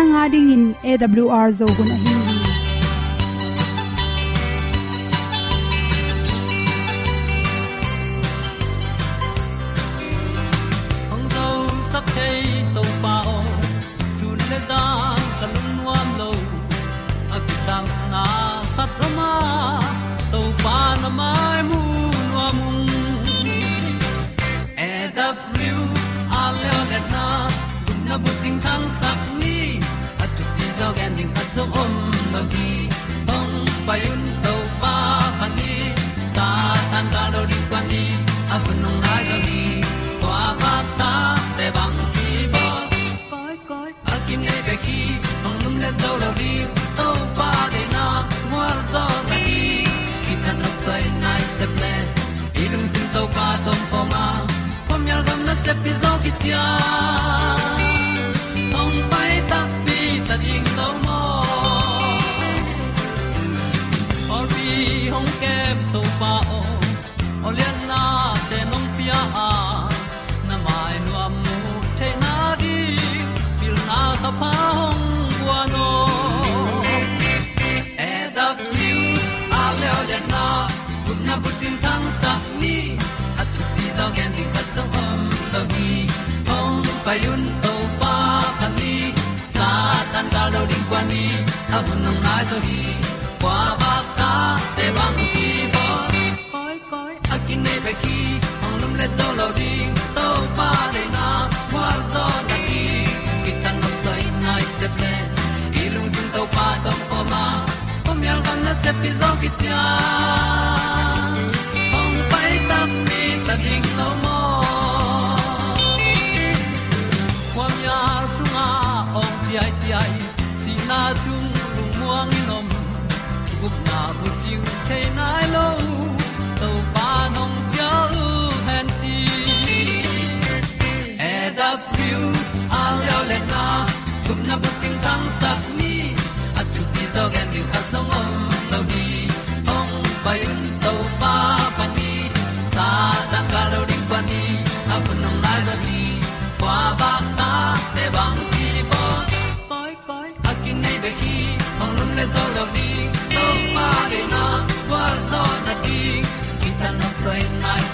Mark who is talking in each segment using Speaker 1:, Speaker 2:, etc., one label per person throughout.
Speaker 1: Nanga ding in awr zo gun a hi
Speaker 2: se pi zo ki tia hong pai ta pi ta ding lo mo ori hong kem to pa o olian na te nong pia a na mai nu amu te na di pil na ta pa hong bua no e da pru a le olian na. Kun na bu tin tang sa ni. At tu ti zo gen di khat zo lo ni hong pa yun to pa pan ni sa tan ga lo ding kwan ni a bu nang lai so hi kwa ba ta te bang ki bo koi koi a kin nei ba ki ong lum le zo lo ding to pa de na kwa zo na ki ki tan nok sai nai se ple i lung sun to pa tom ko ma. Pom yal gam na se pi zo ki tia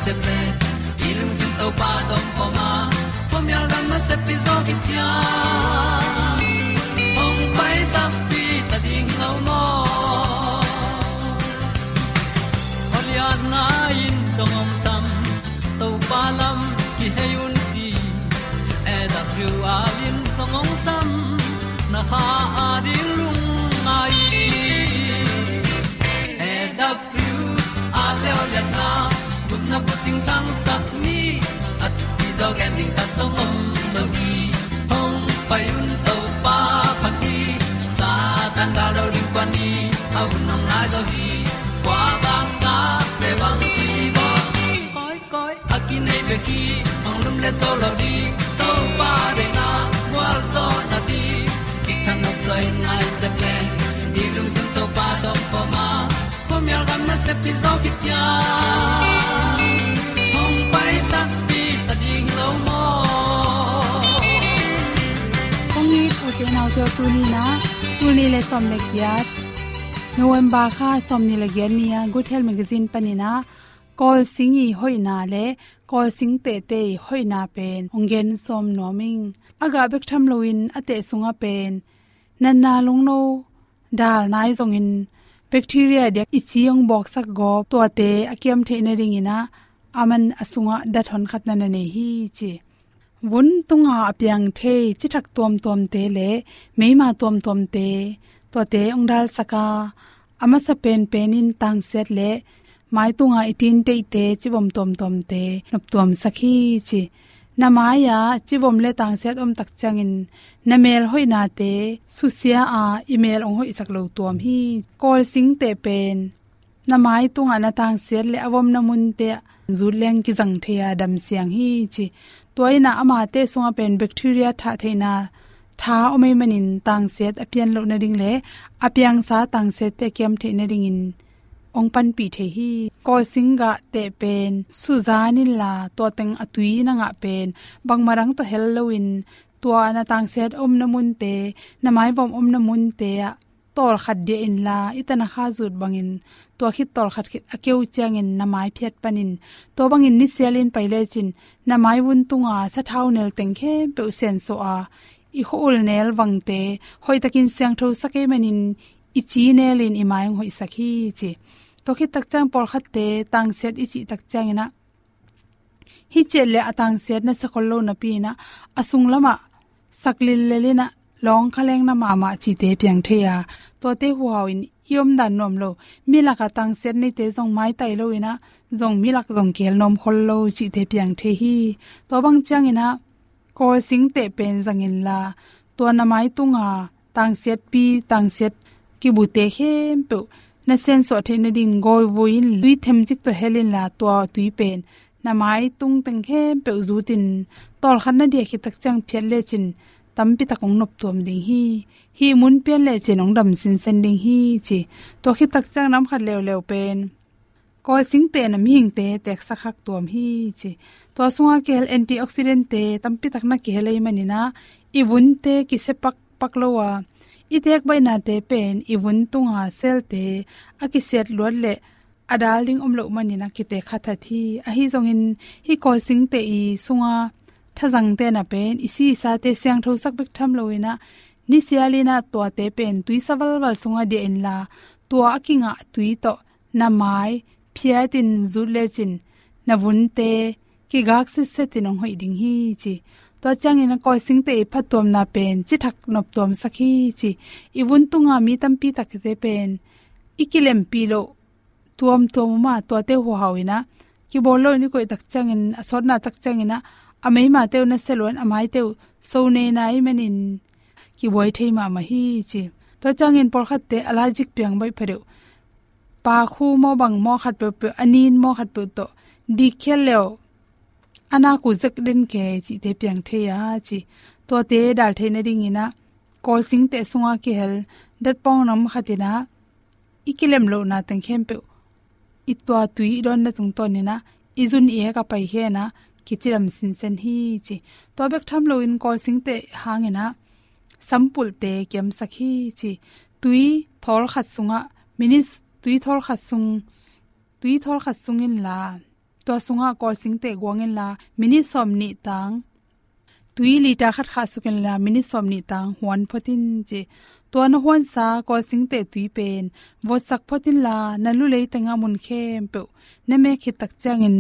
Speaker 2: se ple i lung sin to pa dom poma ma pom yal gam na se pi zo ki tia ong pai ta pi ta ding lo mo Olian na in song om sam to pa lam ki hay un ti e da thru a lin song om sam, na ha na ko ting tang sat ni at ti zo gen ding ta som mom no gi hong pai un to pa pa ti sa tan da do ri pa ni. Au nong lai do gi kwa ba ta pe bang ti ba koi koi a ki nei pe ki. Hong lum le to lo di to pa de na wa zo na ti ki kan nok sai nai se ple ni lung sun to pa do pa ma. Po mi al gam na se pi zo ki tia
Speaker 1: เกียวตูนีนะตูนีเลยสมเลกียดโนเวมบาค่าสมนีเลกียดเนียกูเทลแมกซินปนินะกอลสิงอีห้อยนาเลกอลสิงเตเตห้อยนาเป็นองเกนสมนอมิงอากาเบกทำลวินอเตสุงอเป็นนันนาลงโนดาลนายทรงอินแบคทีเรียเดียอิจิยงบอกสักกอบตัวเตอเกียมเทนริงินะอามันอสุงะดัดหอนขัดนันเนฮีจี thu te nau te tu ni na tu ni le som le kya november kha som ni le gen nia good health magazine panina kol singi hoina le kol sing te te hoina pen ongen som noming aga bek tham loin ate sunga pen nan na lung no dal nai zong in bacteria de ichiong box sak go to te akiam the na ring ina aman asunga da thon khat na ne hi chi vun tunga apyang the chi thak tom tom te le meima tom tom te to te ong dal saka ama sa pen penin tang set le mai tunga itin te te chi bom tom tom te nop tom sakhi chi na maya chibom le tang set om tak changin na mail hoina te susia a, email ong hoi sak lo tuam hi. Call sing te pen. Na mai tunga na tang set le awom na mun te zu leng ki jang thea dam siang hi chi toina ama te sunga pen bacteria tha theina. Tha omei manin tang set apian lo na ring le apyang sa tang set te kem the na ring in ong pan pi the hi. Ko singa te pen. Suzanin la to teng atui na nga pen. Bang marang to halloween. Tua na tang set om na mun te. Na mai bom om na mun te. A tol khat de in la. Itana kha zut bangin to khit tol khat khit. Akeu chang in na mai phiat panin. To bangin ni selin paile chin. Na mai wun tunga sa thau nel teng khe pe sen so a. I hol nel wangte hoi takin siang tho sake manin i chi nelin i mai hoi sakhi chi. To khi tak chang por khat te. Tang set i chi tak chang ina. Hi che le atang set na sa khol lo na pi na asung lama saklil le le na long khaleng na ma ma chi te piang the ya to te hu haw in yom dan nom lo, mi la ka tang set ni te jong mai tai lo ina jong mi lak jong kel nom khol lo chi te piang the hi. To bang chang ina, ko sing te pen jang in la, to na mai tunga tang set pi, tang set ki bu te khem pe. Na sen so the na din goi voin lui them chik to helin la to tui pen. Na mai tung teng khe pe zu tin. Tol khan na dia ki tak chang phel le chin. Tampi takong nop tom ding hi hi mun pen le chen ong dam sin sen ding hi chi to khi tak chang nam khat lew lew pen ko sing te na mi hing te tek sa khak tom hi chi to sunga kel antioxidant te tampi tak na ke helai manina i bun te ki se pak pak lowa itek bai na te pen ibun tunga sel te aki set lor le adal ding omlo manina kite khatha thi a hi zongin hi ko sing te i sunga thazang te na pen isi sa te siang tho sak bek tham loina ni sialina to te pen tui saval wal sunga de en la to akinga tui to na mai phia tin zu le chin na vun te ki gak se se tin ong hoi ding hi chi to chang in ko sing te phatom na pen chi thak nop tom sakhi chi i iwun tunga mi tam pi tak te pen ikilem pi lo tuam tuam ma to te ho hawina ki bol lo ni ko tak chang in asor na tak chang ina amei ma teu na selon, amai teu so ne nai manin. Ki boi thei ma ma hi chi. To chang in por khat te alajik piang bai phareu pa khu mo bang mo khat pe pe, anin mo khat pe to. Di khel leo. Ana ku zek den ke chi te piang the ya chi. To te dal the na ding ina. Kol sing te sunga ki hel. Dat pong nam khatina ikilem lo na tang khem pe. Itwa tui don na tung to ni na izun e ka pai he na kichiram sin sen hi chi to bek tham lo in call sing te hangena sampul te kem sakhi chi tui thol khat sunga minis tui thol khat sung tui thol khat sungin la to sunga call sing te gwangin la mini som ni tang tui li ta khat kha sukin la mini som ni tang huan photin ตัวนะฮวนซาก็สิงเตตุยเป็นวอสักพอตินลานันลุเลยแต่งามุนเข้มเปียวนเมคิดตักจ้างิน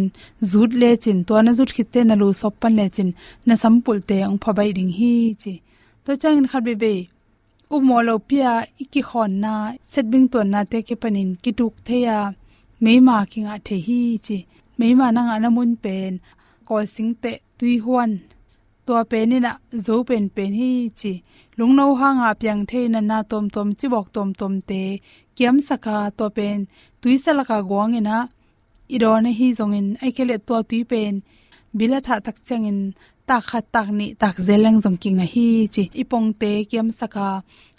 Speaker 1: จุดเลจินตัวนะจุดคิดเตนลูสอบปันเลจินนะสัมปุลเตองพบายดิงฮีจีตัวจ้างินคัดเบเบอุโมโลเปียอีกิขอนนาเซตบิงตัวนาเตเคปนินกิดุกเทียไม่มาคิงอาเทฮีจีไม่มานางอนามุนเป็นก็สิงเตตุยฮวนตัวเป็นนี่นะโจเป็นเป็นฮีจี je to na huan sa kol sing te tui pen wo sak photin la na lu le tenga mun khem pe na me khi tak changin zut le chin to na zut khit te na lu sop pan le chin na sampul te ong phabai ding hi chi to changin khat be be u mo lo pia iki khon na setbing to na te ke panin ki tuk theya me ma kinga the hi chi meima nang anamun pen kol singte tui huan to pen ni na zo pen pen hi chi lungno hanga pyang the na na tom tom chi bok tom tom te, kiam saka to pen, tui salaka gowang ina idon hi zongin aikele to tui pen, bila tha tak changin, ta kha tak ni, tak zeleng jong king a hi chi. Ipong te kiam saka,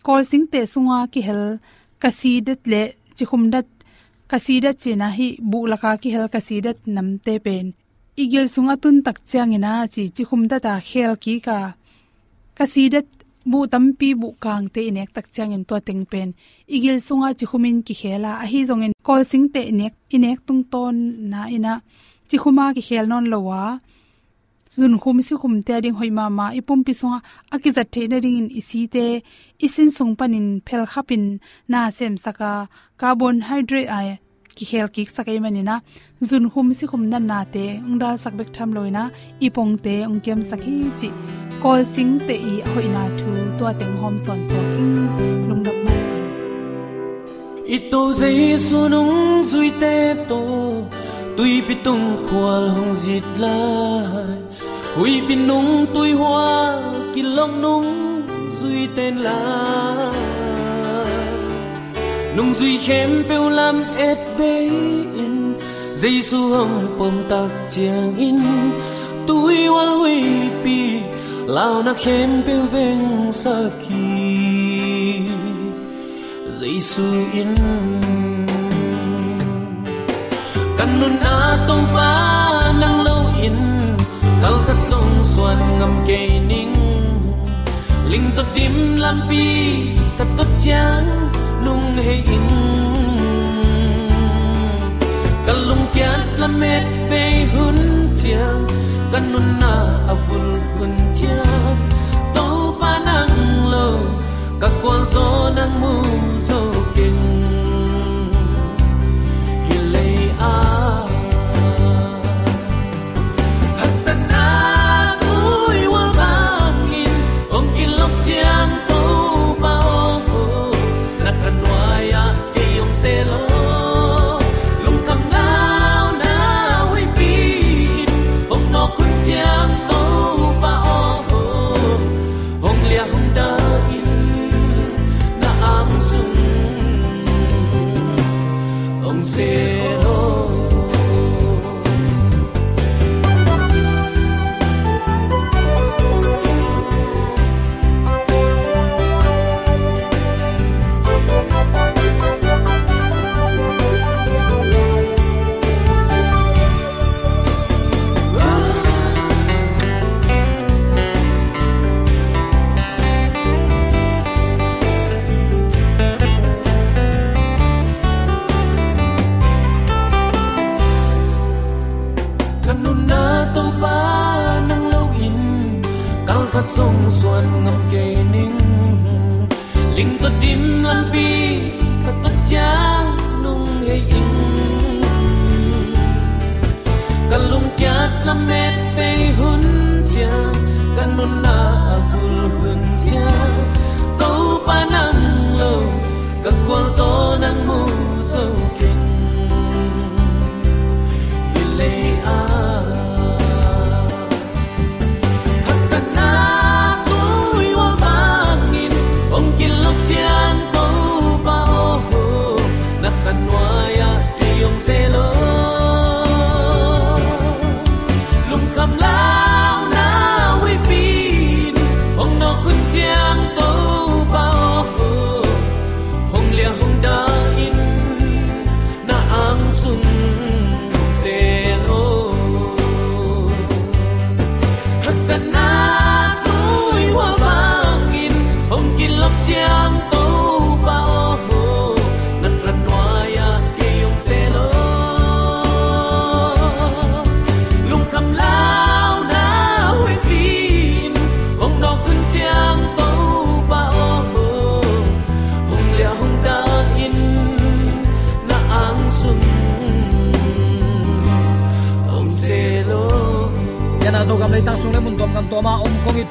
Speaker 1: kol sing te sunga ki hel, kasi det le chi khum dat kasida china hi bu laka ki hel kasida namte pen. Igil sunga tun tak changina chi chi khumda ta khel ki ka kasida bu tampi bu kang te inek tak changin to teng pen. Igil sunga chi khumin ki khela a hi zongin kol sing te inek inek tung ton na ina. Chi khuma ki khel non lowa zun khum si khum te ding hoima ma ipum pi songa akizat the na ring in isi te. Isin sung panin phel khapin na sem saka. Carbon hydrate ai ki khel ki sakai manina. Zun khum si khum na na te. Ungda sakbek tham loina ipong te ungkem sakhi chi call sing pe i hoina thu to teng hom son so king lungdam mai
Speaker 3: ito zai sunung zui te to tui pitung khwal hong zit lai hui pi nung tui hoa kilong nung zui tên la nung zui khem peu lam et be in giêsu hong pom tak chiang in tui wal hui pi lao na khem pe veng sa ki. Giêsu in. Kan nun a tong pa nang lâu in. Kal khat song suan ngam ke ning ling to tim lam pi ta to chang nung he in. Kalung kyat la met pe hun siang kan nun na avul hun chiang to pa nang lo ka kon zo nang mu zo king Om selo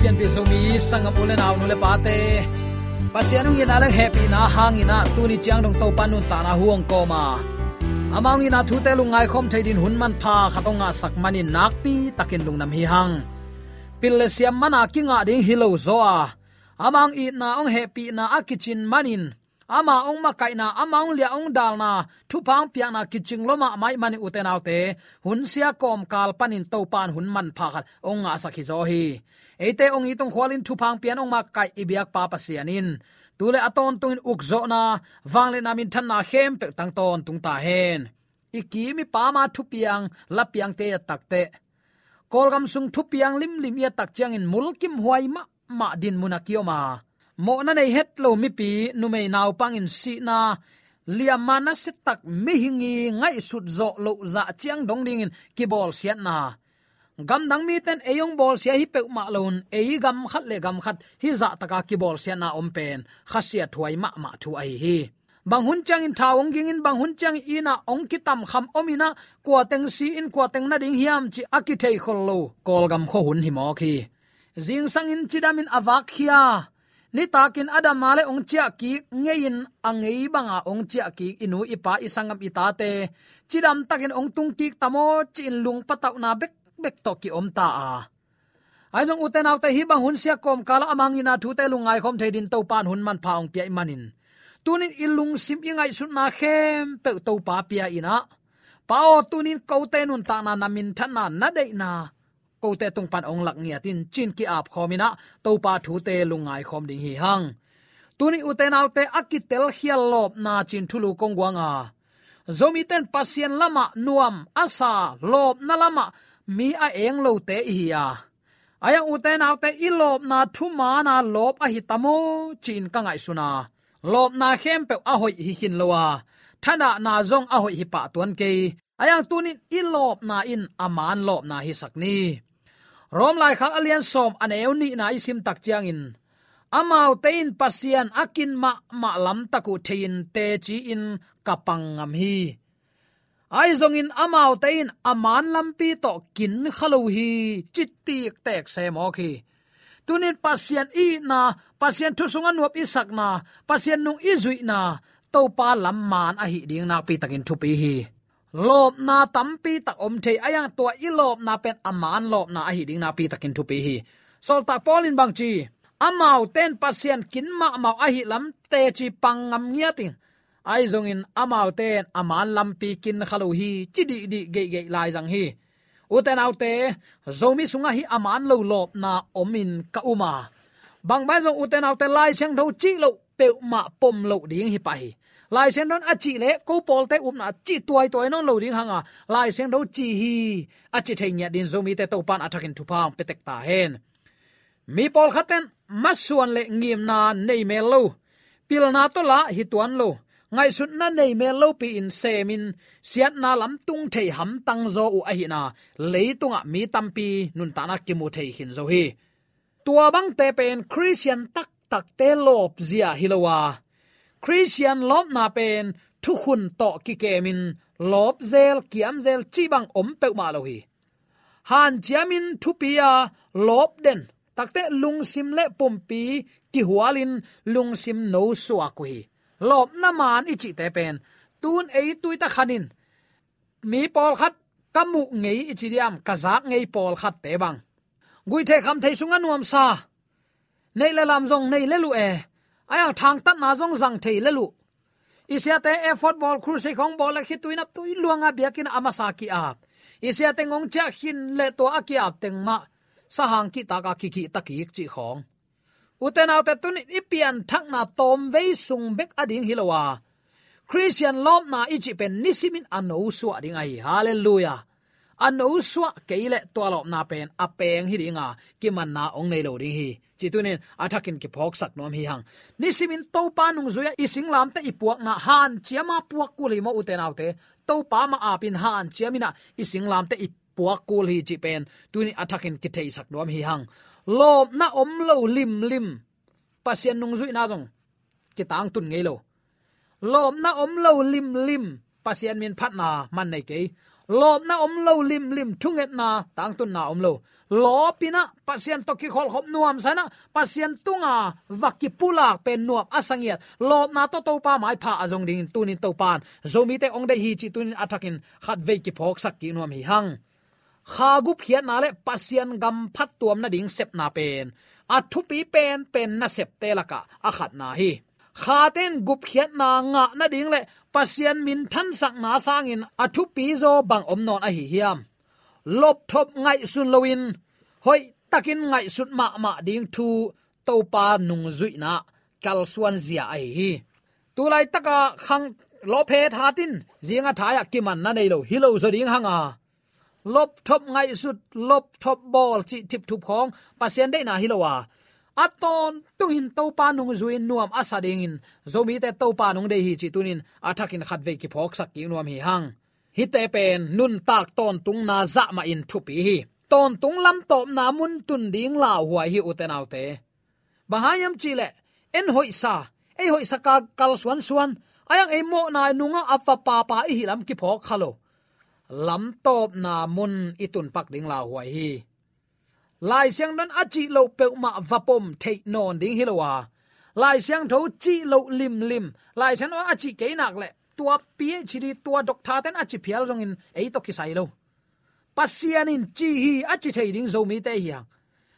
Speaker 4: pian pi so mi sangam ule na nu le pate pasianung yin aleng happy na hangina tuni chiang dong to panun ta na huang ko ma. Amang ina thu te lungai khom thaidin hun man pha khatonga sakmanin nakpi takin lungnam hi hang. Pille siam mana kinga ding hilo zoa amang i na ong happy na akichin manin ama ong ma kai na, ama ong lia ong dal na thu pang piang na kiching loma mai mani uten autte. Hun sia kom kal panin to pan hun man pha khat ong nga sakhi zo hi. Eite ong itong khwalin thu pang pian ong ma kai ibiak pa pasianin tule aton tungin ukzo na wangle namin than na hem pe tang ton tung ta hen. Ikimi pa ma thu piang la piang te. Takte kolgam sung thu piang lim lim ya tak chiang in mulkim huai ma ma din munakioma mo na nei het lo mi pi, nu mei nau pang in si na. Liam mana se tak mi hingi ngai sut zo lo za chiang dong ding in ki bol siat na. Gam dang mi ten eyong bol sia hi pe ma lon ei gam khat le gam khat, hi za taka ki bol sia na om pen. Khasia thuai ma ma thu ai hi. Bang hun chang in thawong ging in, bang hun chang ina ong ki tam kham omina kwa teng si in, kwa teng na ding hiam chi akithei khol lo. Kol gam kho hun hi mo khi jing sang in chidamin avak khia ni takin adam male ong chia ki ngein angei banga ong chia ki inu ipa isangam itate chidam takin ong tung ki tamo chin lung patau na bek bek to ki om ta a. Ai jong uten autte hi bang hun sia kom kala amangina thu te lungai khom theidin to pan hun man phaung pi manin tunin ilung sim ingai sun na khem pe to pa pia ina. Pao tunin ko te nun ta na namin thana na na dei na te tung pan ong lak nia tin chin ki ap khomina to pa thu te lungai khom ding hi hang. Tuni uten autte akitel hial lop na chin thulu kongwanga zomi ten pasien lama nuam asa lop na lama mi a eng lo te hi ya aya uten autte i lop na thu ma na lop a hi tamo chin ka ngai suna lop na khem pe a hoi hi hin lowa thana na zong a hoi hi pa tuan ke ayang tunin i lop na in aman lop na hi sakni rom lai khak alian som aneu ni na isim tak chiang in amau tein pasian akin ma ma lam taku thein te chi in kapang ngam hi. Ai zong in amau tein aman lampi to kin khalo hi chitti tek se mo khi tunin pasian i na, pasian thu sunga nuap isak na, pasian nung zui na, to pa lam man a hi ding na pi takin thu pi hi lop na tampi tak om thei ayang tua i lop na pen aman lop na hi ding na pi takin thu pi hi. Sol ta polin bang chi amau ten pasien kin ma mau a hi lam te chi pangam nya ting. Ai zong in amau ten aman lam pi kin khalu hi, chi di di ge ge lai jang hi. Uten autte zomi sunga hi aman lo lop na omin ka uma. Bang ba zong uten autte lai chang tho chi lo pe ma pom lo ding hi pa hi lai sen don achi le, ko pol te um na chi tuai tuai non lo ding hanga. Lai sen do chi hi, achi thei nya din zomi te to pan athakin thu pang petek ta hen. Mi pol khaten, masuan le ngim na nei me lo. Pil na to la hi tuan lo. Ngai sut na nei me lo pi in semin siat na lam tung thei ham tang zo u a hi na. Leitunga mi tampi nun ta na ki mu thei hin zo hi. Tua bang te pen christian tak tak te lop zia hilowa christian lop na pen, thu khun to ki kemin lop zel kiam zel chi bang om pe ma lo hi. Han chiamin thu pia lop den. Takte lung sim le pompi ki hualin lung sim no suwa ko hi. Lop na man ichi te pen, tun ei tui ta khanin mi pol khat kamu ngei ichi diam kazak ngei pol khat te bang. Gui the kham thei sunga nuam sa. Nei le lam jong nei le lu e ayang thang tat na zong zang thei le lu. Isia te e football khur se khong bol khi tuin up tui luanga biakin amasa ki ap. Isia te ngong cha hin le to aki ap teng ma. Sahang ki ta ka ki ki ta ki chi khong. Uten autte tun ipian thak na tom ve sung bek ading hilowa christian lom na ichi pen nisimin ano su ading ai hallelujah. Ano su keile to lom na pen apeng hi dinga ki man na ong nei lo ding hi chi tunin athakin ki phok sak nom hi hang. Ni simin to pa nung zuya ising lam te ipuak na han, chiama puak kuli mo uten autte to pa ma apin han, chiamina ising lam te ipuak kul hi chi pen tuni athakin ki thei sak nom hi hang. Lop na om lo lim lim. Pasien nung zui na jong ki tang tun ngei lo. Lop na om lo lim lim. Pasien min phat na man nei ke lop na om lo lim lim thunget na tang tun na om lo lopina, pasien to ki khol khop nuam sana, pasien tunga, vaki pula pen nuam asangia lop na to to pa mai pha azong ding tunin to pan zomi te ong dei hi chi tunin atakin, khat ve ki phok sak ki nuam hi hang. Kha gup hian na le pasien gam phat tuam na ding sep na pen. A thu pi pen pen na sep te laka a khat na hi. Kha ten gup hian na nga na ding le, pasien min than sak na sangin, a thu pi zo bang om non a hi hiam lop thop ngai sun loin hoi takin ngai sut ma ma ding thu to pa nung zui na, kal suan zia ai hi. Tu lai taka khang lo phe tin, zinga thaya kiman na nei lo hilo zo ding hanga. Lop thop ngai sut, lop thop ball chi tip thup khong pasien de na hilowa aton tuhin to pa nung zuin nuam asading in. Zomi te to pa nung de hi chi tunin athakin khatve ki phok sak ki nuam hi hang hite pen nun tak ton tung na za ma in thupi hi. Ton tung lam top na mun tun ding la huai hi uten autte bahayam chile en hoi sa ei hoi saka kal suan suan, ayang ei mo na nunga apa pa pa hi lam ki phok khalo lam top na mun itun pak ding la huai hi. Lai siang don achi lo pe ma vapom thei non ding hilowa lai siang tho chi lo lim lim. Lai siang achi ke nak le tua phd tua doctor ten achi phial jong in ei to ki sai lo. Pasian in chi hi achi thei ding zo mi te hiang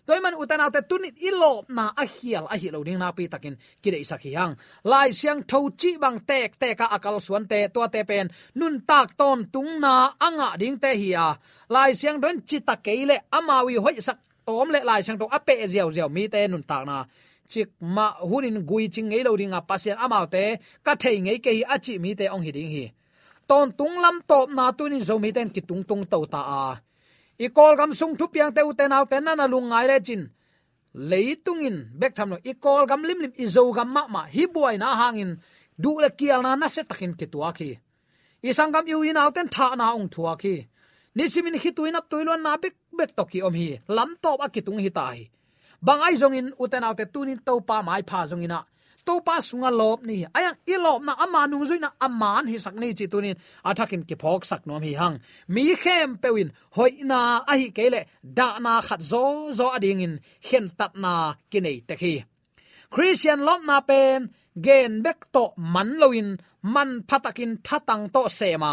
Speaker 4: toy man utan autte tunit ilo, na a hial a hi lo ding na pi takin kire isak hi hang lai siang tho chi bang tek te ka akal suan te to te pen. Nun tak ton tung na anga ding te hi a. Lai siang don chi ta keile amawi hoi sak tom le lai siang to ape ziaw ziaw mi te nun tak na chik ma hunin gui ching ngei lo ding a pasien amau te, ka thei ngei ke hi achi mi te ong hi ding hi. Ton tung lam top na tunin zo mi ten ki tung tung to ta a. I kol gam sung thu piang te u te nau ten na lung ngai le chin. Leitungin bek tham lo i kol gam lim lim i zo gam ma ma hi buai na hangin du le kial na na se takin ki tua ki. I sangam yu in au ten tha na ong thua ki. Ni simin hi tuin ap tuilon na bek bek to ki om hi. Lam top a ki tung hi tai hi ai zong in uten au tunin to pa mai pha zong ina to pa sunga lop ni. Ayang ilop na ama nu zui na aman hi sak ni chi tunin. Athakin ki phok sak nom hi hang. Mi khem pewin hoi na a hi kele da na khat zo zo ading in hen tat na kinai te khi. Christian lop na pen. Gen bek to man loin man phatakin thatang to sema.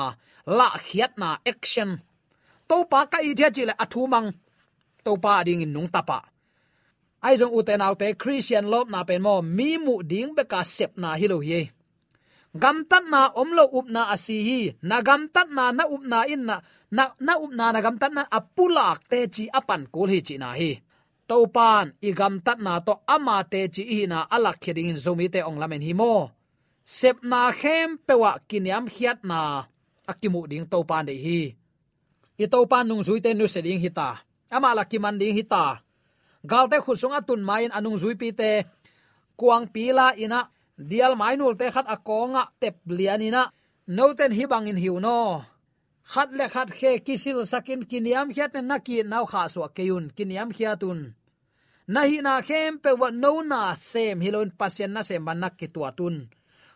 Speaker 4: La khiat na action. To pa ka i thia chi le athu mang to pa ding in nung tapa ai jong uten autte christian lop na pen mo, mi mu ding be ka sep na hi lo ye gam tat na om lo up na asi hi, na gam tat na na up na in na na na up na na gam tat na apulak te chi apan kul hi chi na hi. To pan, i gam tat na to ama te chi hi na alak kheding in zomi te ong lamen hi mo. Sep na khem pewa kiniam hiat na akimu ding to pan de hi. I to pan nung zui te nu se ding hi ta. Ama la kiman ding hi ta galte khusunga tun main anung zui pi te kuang pila ina. Dial mainul te khat akonga tep lianina noten hi bangin hiu no. Khat le khat khe kisil sakin kiniam khiat na ki nau kha so keun kiniam khiatun nahi na khem pe wa no na sem hilon pasien na sem banak ki tuatun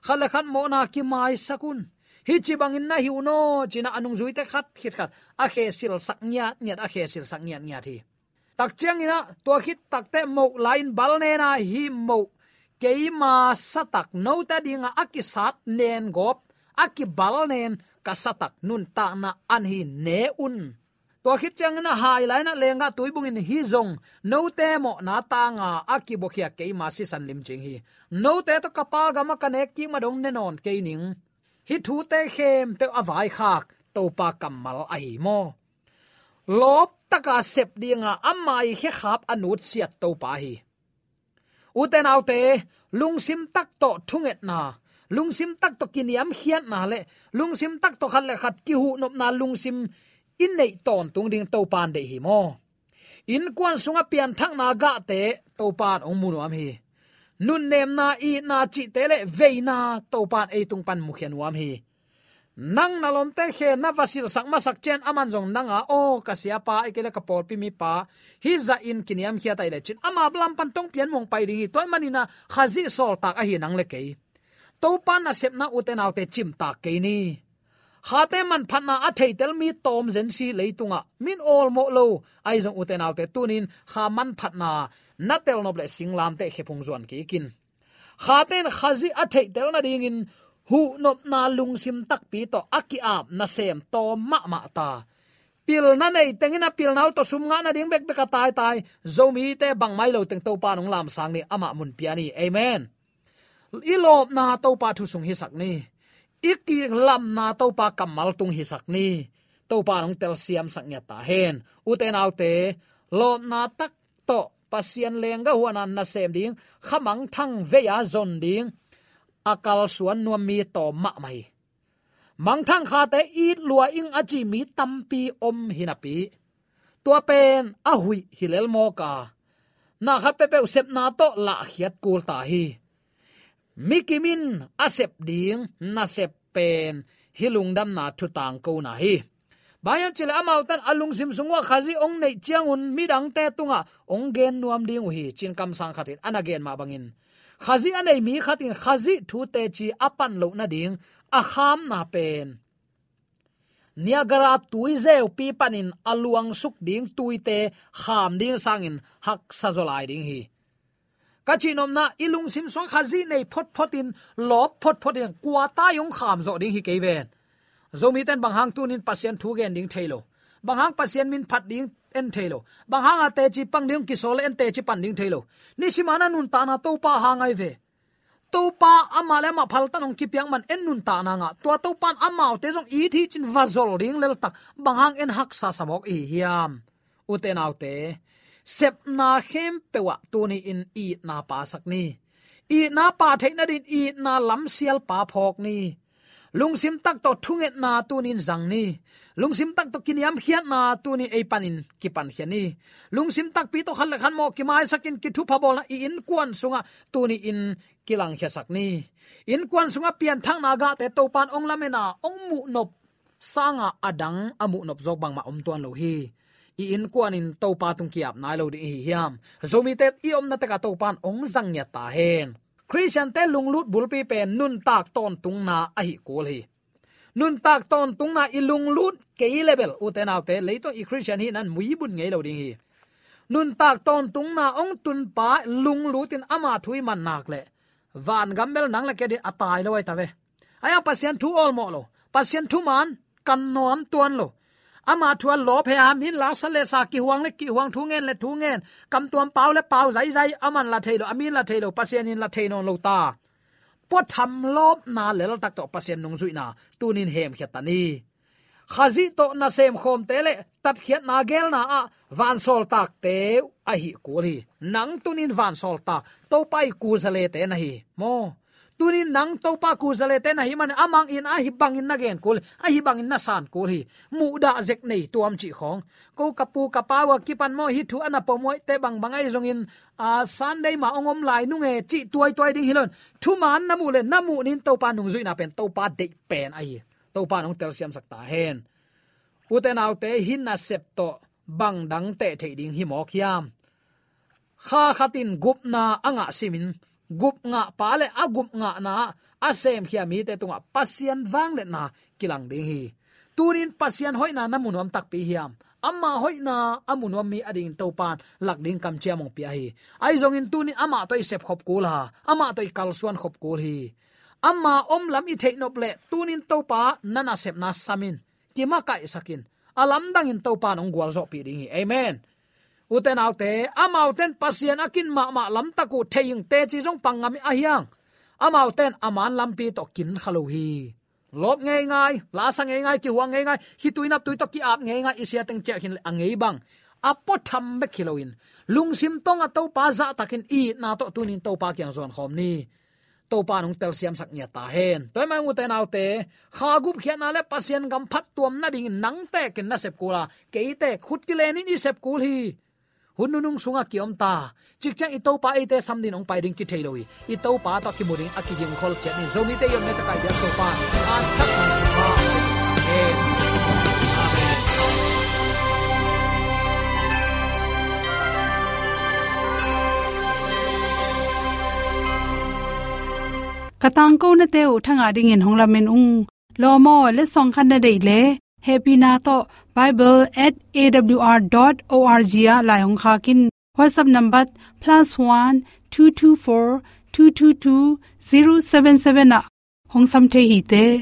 Speaker 4: khale khan mo na ki mai sakun. Hi chi bangin na hiu no. China anung zui te khat khit khat. A khe sil sak nya nya a khe sil sak nya nya thi tak chiang ina to khit takte mo line bal ne na hi mo keima satak no ta dinga akisat nen gop, aki bal nen ka satak nun ta na an hi ne un. To khit chang na hai lai na lenga tuibung in hi zong no te mo na ta nga aki bokhia keima si san lim ching hi. No te to kapa gama kane ki ma dong ne non ke ning. Hi thu te khem pe avai khak, to pa kamal ai mo lop taka sep dinga amai khe khap anut siat to pa hi. Uten autte lungsim tak to thunget na. Lungsim tak to kiniam hian na le. Lungsim tak to khat le khat ki hu nop na lungsim in nei ton tung ding to pan de hi mo. In kwan sunga pian thang na ga te to pan ong munu am hi. Nun nem na i na chi te le veina to pan e tung pan mu khian wam hi nang nalom te khe na vasil sak ma sak chen aman jong nanga. O kasia pa ikele ka por pi mi pa. Hi za in kiniam khia tai le chin. Ama blam pan tong pian mong pai ringi toy manina khazi sol tak a hi nang le ke to pan na sep na uten autte chim tak ke ni. Khate man phanna a thei tel mi tom zen si leitunga min all mo lo, ai jong uten autte tunin. Kha man phatna na tel noble singlam te khepung zon ki kin. Khaten khazi a thei tel na ding in hu nop na lung sim tak pi to aki ap na sem to ma ma ta. Pil na nei tengina pil nau to sum nga na ding bek bek tai tai. Zomi te bang mai lo teng to pa nong lam sang ni ama mun piani amen. Ilop na to pa thu sung hi sak ni. Iki lam na to pa kamal tung hi sak ni. To pa nong tel siam sak nya ta hen. U te nau te, lop na tak to pasian lenga huanan na sem ding. Khamang thang ve ya zon ding akal suan nuam mi to ma mai. Mang thang kha te it lua ing achi mi tampi om hinapi tua pen a hui hilel mo ka. Na khat pe pe sep na to la khiat kul ta hi. Mikimin asep ding, na sep pen hilung dam na thu tang ko na hi. Bayam chile amau tan alung sim sungwa khazi ong nei chiangun midang te tunga. Ong gen nuam ding hi chin kam sang khatin anagen ma bangin khazi anei mi khatin khazi thu te chi apan lo na ding, a kham na pen. Niagara tuizeu pi panin aluang suk ding tuite kham ding sangin hak sazolai ding hi. Kachinom na ilung sim song khazi nei phot photin, lop phot photin kwa ta yong kham zo ding hi keven zomi ten bang hang tunin pasien thu gen ding thailo bang hang pasien min phat ding en thailo bang hang te chi pang ding ki sol en te chi pan ding thailo ni simana nun ta na to pa hangai ve. To pa ama le ma phal tanong ki piang man en nun ta na nga. To to pan amao te jong i thi chin vazol ding lel tak. Bang hang en hak sa samok i hiam. Uten autte sep na khem pewa tu ni in i na pa sak ni. I na pa the na din i na lam sial pa phok ni lungsim tak to thunget na tunin zangni lungsim tak to kiniam khiat na tu ni ei panin kipan khiani lungsim tak pi to khal khan mo ki mai sakin ki thu phabol na in kwan sunga tuni in kilang khia sakni in kwan sunga pian thang na ga te to pan ong lamena ong mu nop sanga adang amu nop jok bang ma om tuan lo hi. I in kwan in to pa tung kiap nai lo di hi hiam. Zomi te i om na te ka to pan ong zang nya ta hen christian te lunglut bulpi pen nun tak ton tung na a hi kol hi. Nun tak ton tung na ilung lut ke level u te naw te leito i christian hi nan mui bun ngei lo ding hi. Nun tak ton tung na ong tun pa lung lutin ama thui man nak le. Van gambel nang la ke di atai lo ai ta ve. Aya pasien thu ol mo lo. Pasien thu man kan nom tuan lo ama thua lo phe am, hin la sa le sa, ki huang le, ki huang thu ngen le thu ngen. Kam tuam pau le pau zai zai, aman la thailo amin la thailo pasien in la thaino lo ta. Po tham lop na le tak to, pasien nong zui na tunin hem khetani khazi to na sem khom tele tat khiat na gel na a, van sol tak te a hi kuri nang tunin van sol ta, to pai ku zale te na hi. Mo tunin nang to pa ku zale te na himan amang in a hi bangin na gen kul, a hi bangin na san kul hi. Mu da zek nei tuam chi khong. Ko kapu kapawa kipan mo hi thu ana po moi te bang bangai zong in. A sunday ma ongom lai nu nge chi tuai tuai ding hilon thu man namu le namu nin to pa nung zui na pen to pa de pen ai to pa nong tel siam sakta hen. Uten autte hin na sep to bang dang te thei ding hi mo khiam kha khatin gupna anga simin gup nga pale a gup nga na, a sem khia mi te tunga pasian wang le na, kilang ding hi. Tunin pasian namun om tak pi hiam. Amma hoi na amun om mi ading topan lak ding kam chia mong pi hi. Ai zong in tuni ama toi sep khop kul ha, ama toi kal suan khop kul hi. Amma om lam i thei nop le, tunin topa nana sep na samin. Kima kai sakin. Alam dang in topa ong gwal zo pi ding hi. Amen uten autte amauten pasien akin ma ma lam taku theing te chi jong pangam a hiang. Amauten aman lampi to kin khalo hi. Lop ngai ngai, la sang ngai ngai, ki huang ngai ngai, hi tuina tui to ki ap ngai ngai, isia teng che hin angei bang. Apo tham be khiloin. Lungsim tong ato pa za takin i, na to tunin to pa kyang zon khom ni. To pa nong tel siam sak nya ta hen. Toy mai mu te nau te, kha gup khian le pasien gam phat tuam na ding nang te ken na sep kula. Ke te khut ki le ni sep kul hi hununung sunga ki om ta. Chik chang ito pa ite samdin ong pai ding ki thailoi ito pa to ki muring aki ding khol chet ni zomi te yom ne ta kai dia so pa. As thak ma amen.
Speaker 1: Katang ko na te u thanga ding in hongla men ung. Lo mo le song khan na dei le happy na to bible@awr.org ya la hong kha kin. Whatsapp number +1 224 222 077 na. Hong sam the hi te.